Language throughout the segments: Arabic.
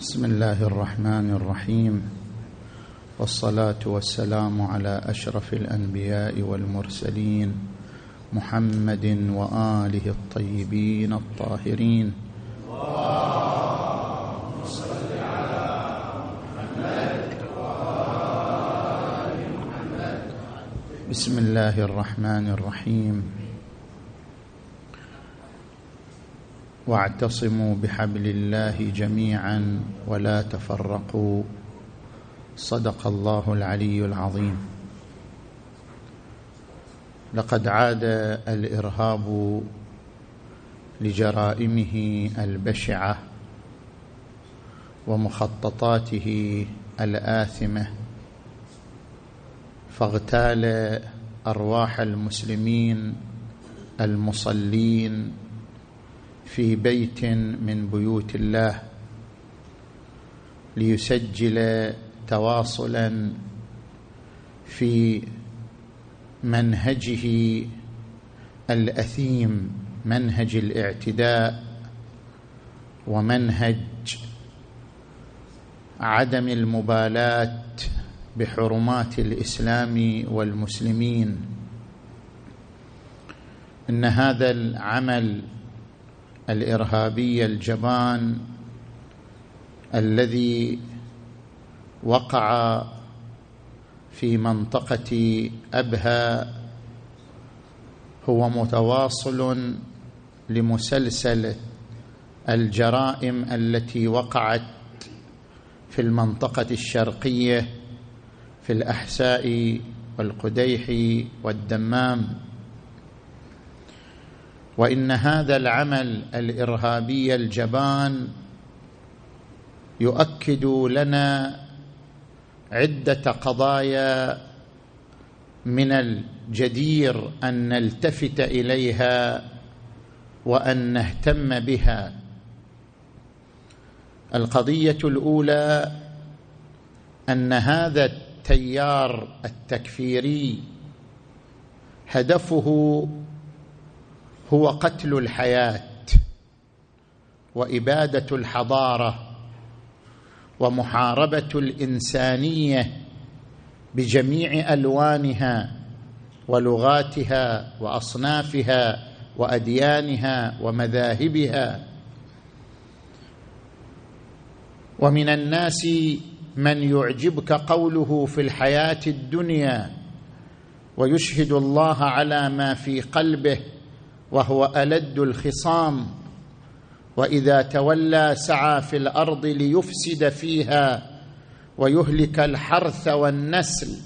بسم الله الرحمن الرحيم. والصلاة والسلام على أشرف الأنبياء والمرسلين محمد وآله الطيبين الطاهرين. بسم الله الرحمن الرحيم. واعتصموا بحبل الله جميعا ولا تفرقوا. صدق الله العلي العظيم. لقد عاد الإرهاب لجرائمه البشعة ومخططاته الآثمة فاغتال أرواح المسلمين المصلين في بيت من بيوت الله ليسجل تواصلا في منهجه الأثيم منهج الاعتداء ومنهج عدم المبالاة بحرمات الإسلام والمسلمين. إن هذا العمل الإرهابي الجبان الذي وقع في منطقة أبها هو متواصل لمسلسل الجرائم التي وقعت في المنطقة الشرقية في الأحساء والقديح والدمام. وإن هذا العمل الإرهابي الجبان يؤكد لنا عدة قضايا من الجدير أن نلتفت إليها وأن نهتم بها. القضية الأولى أن هذا التيار التكفيري هدفه هو قتل الحياة وإبادة الحضارة ومحاربة الإنسانية بجميع ألوانها ولغاتها وأصنافها وأديانها ومذاهبها. ومن الناس من يعجبك قوله في الحياة الدنيا ويشهد الله على ما في قلبه وهو ألد الخصام وإذا تولى سعى في الأرض ليفسد فيها ويهلك الحرث والنسل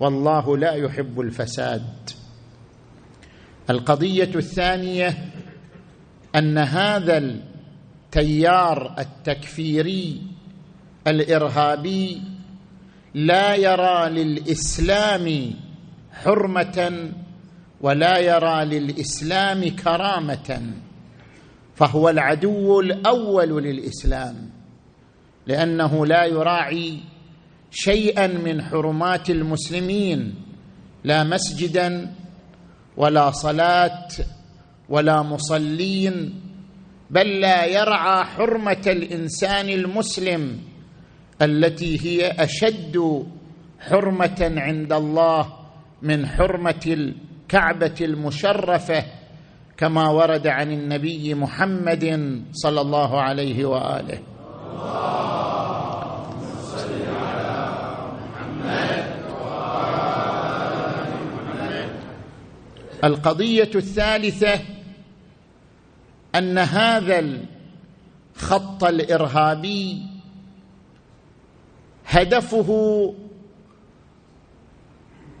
والله لا يحب الفساد. القضية الثانية أن هذا التيار التكفيري الإرهابي لا يرى للإسلام حرمة ولا يرى للإسلام كرامة فهو العدو الأول للإسلام لأنه لا يراعي شيئا من حرمات المسلمين لا مسجدا ولا صلاة ولا مصلين بل لا يرعى حرمة الإنسان المسلم التي هي أشد حرمة عند الله من حرمة الكعبة المشرفة كما ورد عن النبي محمد صلى الله عليه وآله. القضية الثالثة أن هذا الخط الإرهابي هدفه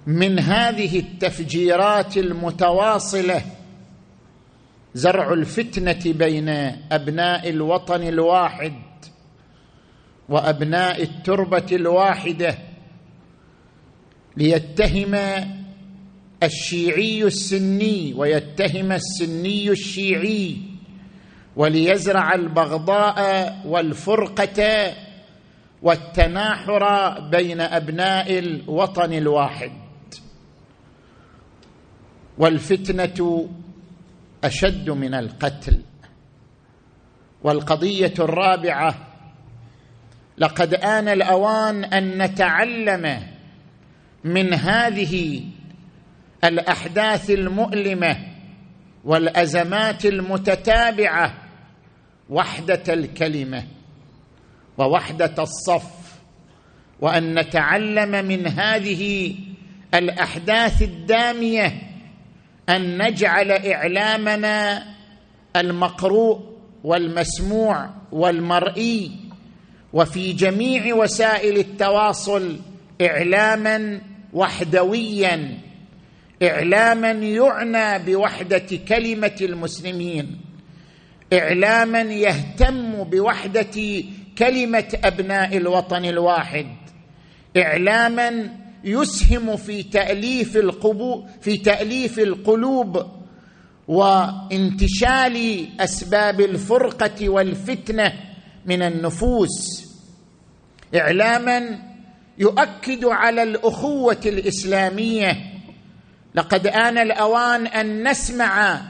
من هذه التفجيرات المتواصلة زرع الفتنة بين أبناء الوطن الواحد وأبناء التربة الواحدة ليتهم الشيعي السني ويتهم السني الشيعي وليزرع البغضاء والفرقة والتناحر بين أبناء الوطن الواحد. والفتنة أشد من القتل. والقضية الرابعة لقد آن الأوان أن نتعلم من هذه الأحداث المؤلمة والأزمات المتتابعة وحدة الكلمة ووحدة الصف وأن نتعلم من هذه الأحداث الدامية أن نجعل إعلامنا المقروء والمسموع والمرئي وفي جميع وسائل التواصل إعلاما وحدويا. إعلاما يعنى بوحدة كلمة المسلمين. إعلاما يهتم بوحدة كلمة أبناء الوطن الواحد. إعلاما يسهم في تأليف القبو في تأليف القلوب وانتشال أسباب الفرقة والفتنة من النفوس. إعلاما يؤكد على الأخوة الإسلامية لقد آن الأوان أن نسمع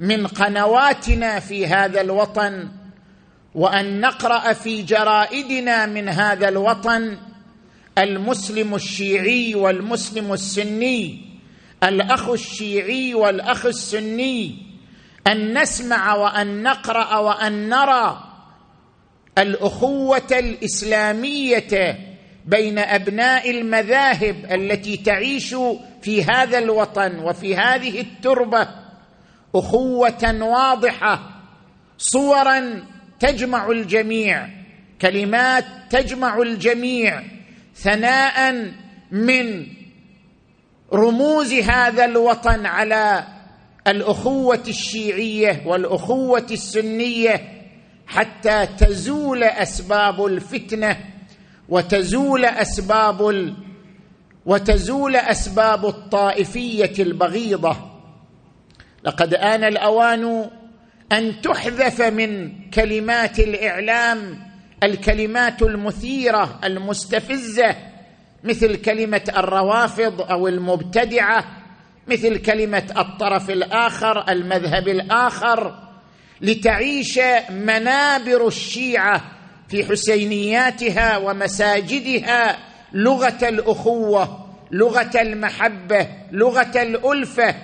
من قنواتنا في هذا الوطن وأن نقرأ في جرائدنا من هذا الوطن المسلم الشيعي والمسلم السني الأخ الشيعي والأخ السني أن نسمع وأن نقرأ وأن نرى الأخوة الإسلامية بين أبناء المذاهب التي تعيش في هذا الوطن وفي هذه التربة أخوة واضحة صورا تجمع الجميع كلمات تجمع الجميع. ثناء من رموز هذا الوطن على الأخوة الشيعية والأخوة السنية حتى تزول أسباب الفتنة وتزول أسباب ال... وتزول أسباب الطائفية البغيضة. لقد آن الأوان أن تحذف من كلمات الإعلام الكلمات المثيرة المستفزة مثل كلمة الروافض أو المبتدعة مثل كلمة الطرف الآخر المذهب الآخر لتعيش منابر الشيعة في حسينياتها ومساجدها لغة الأخوة لغة المحبة لغة الألفة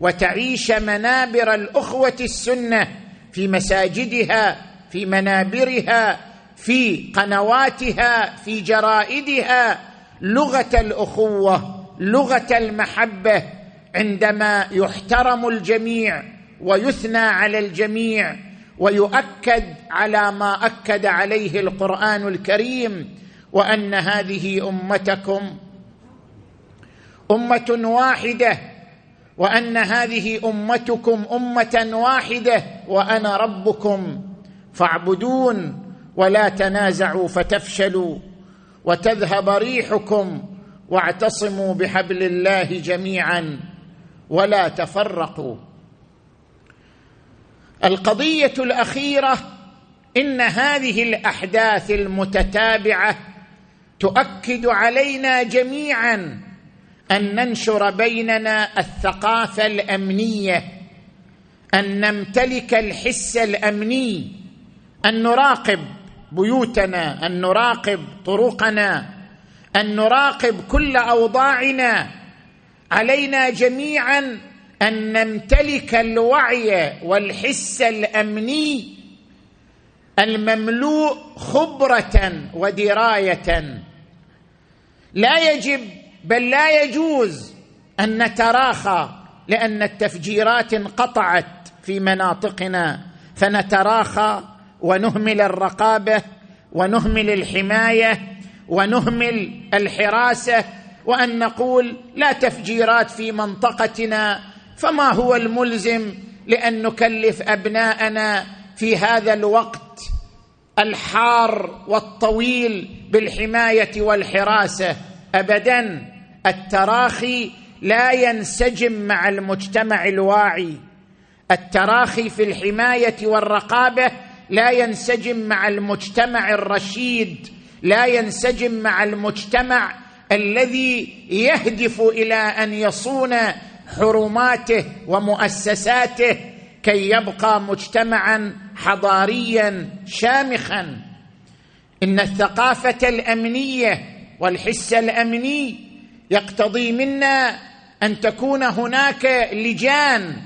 وتعيش منابر الأخوة السنة في مساجدها في منابرها في قنواتها في جرائدها لغة الأخوة لغة المحبة عندما يحترم الجميع ويثنى على الجميع ويؤكد على ما أكد عليه القرآن الكريم وأن هذه أمتكم أمة واحدة وأن هذه أمتكم أمة واحدة وأنا ربكم فاعبدون ولا تنازعوا فتفشلوا وتذهب ريحكم واعتصموا بحبل الله جميعا ولا تفرقوا. القضية الأخيرة إن هذه الأحداث المتتابعة تؤكد علينا جميعا أن ننشر بيننا الثقافة الأمنية أن نمتلك الحس الأمني أن نراقب بيوتنا أن نراقب طرقنا أن نراقب كل أوضاعنا. علينا جميعا أن نمتلك الوعي والحس الأمني المملوء خبرة ودراية. لا يجب بل لا يجوز أن نتراخى لأن التفجيرات انقطعت في مناطقنا. فنتراخى ونهمل الرقابة ونهمل الحماية ونهمل الحراسة وأن نقول لا تفجيرات في منطقتنا فما هو الملزم لأن نكلف أبناءنا في هذا الوقت الحار والطويل بالحماية والحراسة؟ ابدا التراخي لا ينسجم مع المجتمع الواعي. التراخي في الحماية والرقابة لا ينسجم مع المجتمع الرشيد لا ينسجم مع المجتمع الذي يهدف إلى أن يصون حرماته ومؤسساته كي يبقى مجتمعا حضاريا شامخا. إن الثقافة الأمنية والحس الأمني يقتضي منا أن تكون هناك لجان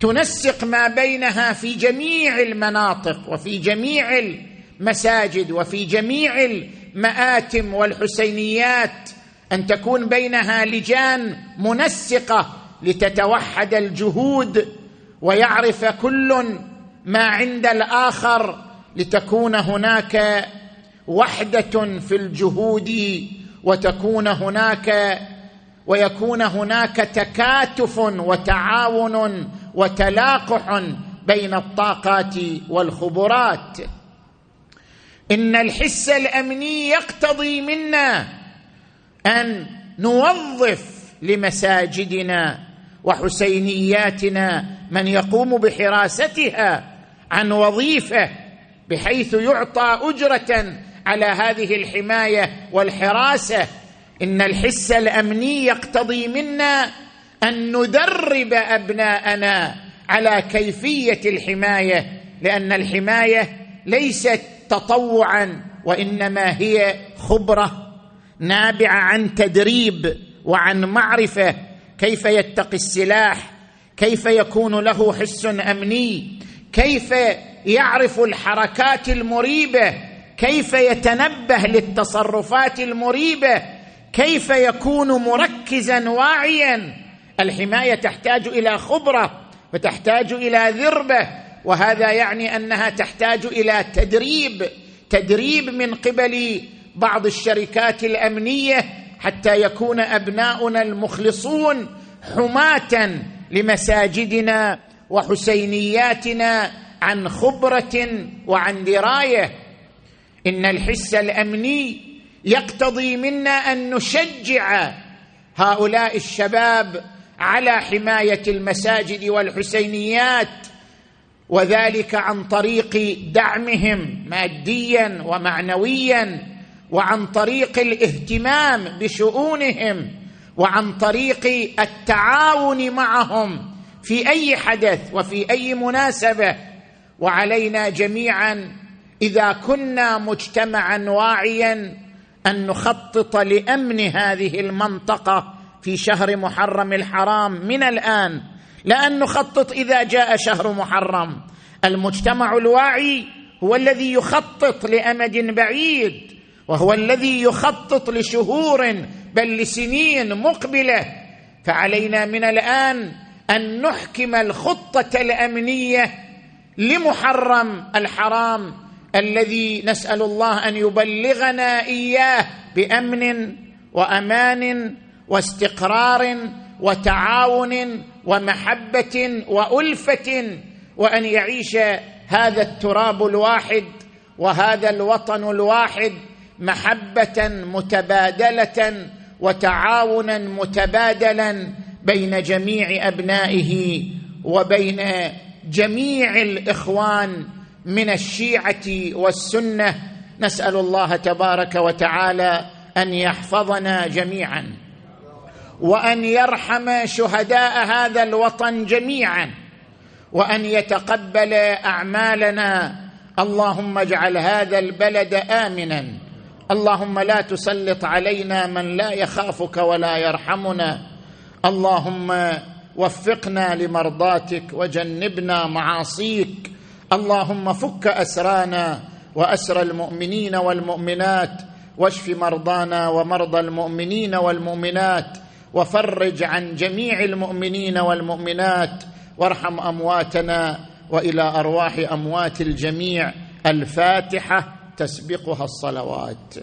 تنسق ما بينها في جميع المناطق وفي جميع المساجد وفي جميع المآتم والحسينيات أن تكون بينها لجان منسقة لتتوحد الجهود ويعرف كل ما عند الآخر لتكون هناك وحدة في الجهود وتكون هناك ويكون هناك تكاتف وتعاون وتلاقح بين الطاقات والخبرات. إن الحس الأمني يقتضي منا أن نوظف لمساجدنا وحسينياتنا من يقوم بحراستها عن وظيفة بحيث يعطى أجرة على هذه الحماية والحراسة. إن الحس الأمني يقتضي منا أن ندرب أبناءنا على كيفية الحماية لأن الحماية ليست تطوعا وإنما هي خبرة نابعة عن تدريب وعن معرفة كيف يتقي السلاح كيف يكون له حس أمني كيف يعرف الحركات المريبة كيف يتنبه للتصرفات المريبة كيف يكون مركزا واعيا الحماية تحتاج إلى خبرة وتحتاج إلى ذربة وهذا يعني أنها تحتاج إلى تدريب تدريب من قبل بعض الشركات الأمنية حتى يكون أبناؤنا المخلصون حماة لمساجدنا وحسينياتنا عن خبرة وعن دراية. إن الحس الأمني يقتضي منا أن نشجع هؤلاء الشباب على حماية المساجد والحسينيات وذلك عن طريق دعمهم ماديا ومعنويا وعن طريق الاهتمام بشؤونهم وعن طريق التعاون معهم في أي حدث وفي أي مناسبة. وعلينا جميعا إذا كنا مجتمعا واعيا أن نخطط لأمن هذه المنطقة في شهر محرم الحرام من الآن لأن نخطط إذا جاء شهر محرم. المجتمع الواعي هو الذي يخطط لأمد بعيد وهو الذي يخطط لشهور بل لسنين مقبلة. فعلينا من الآن أن نحكم الخطة الأمنية لمحرم الحرام الذي نسأل الله أن يبلغنا إياه بأمن وأمان واستقرار وتعاون ومحبة وألفة وأن يعيش هذا التراب الواحد وهذا الوطن الواحد محبة متبادلة وتعاونا متبادلا بين جميع أبنائه وبين جميع الإخوان من الشيعة والسنة. نسأل الله تبارك وتعالى أن يحفظنا جميعا. وأن يرحم شهداء هذا الوطن جميعا وأن يتقبل أعمالنا. اللهم اجعل هذا البلد امنا. اللهم لا تسلط علينا من لا يخافك ولا يرحمنا. اللهم وفقنا لمرضاتك وجنبنا معاصيك. اللهم فك أسرانا وأسر المؤمنين والمؤمنات واشف مرضانا ومرضى المؤمنين والمؤمنات وفرج عن جميع المؤمنين والمؤمنات وارحم أمواتنا وإلى أرواح أموات الجميع. الفاتحة تسبقها الصلوات.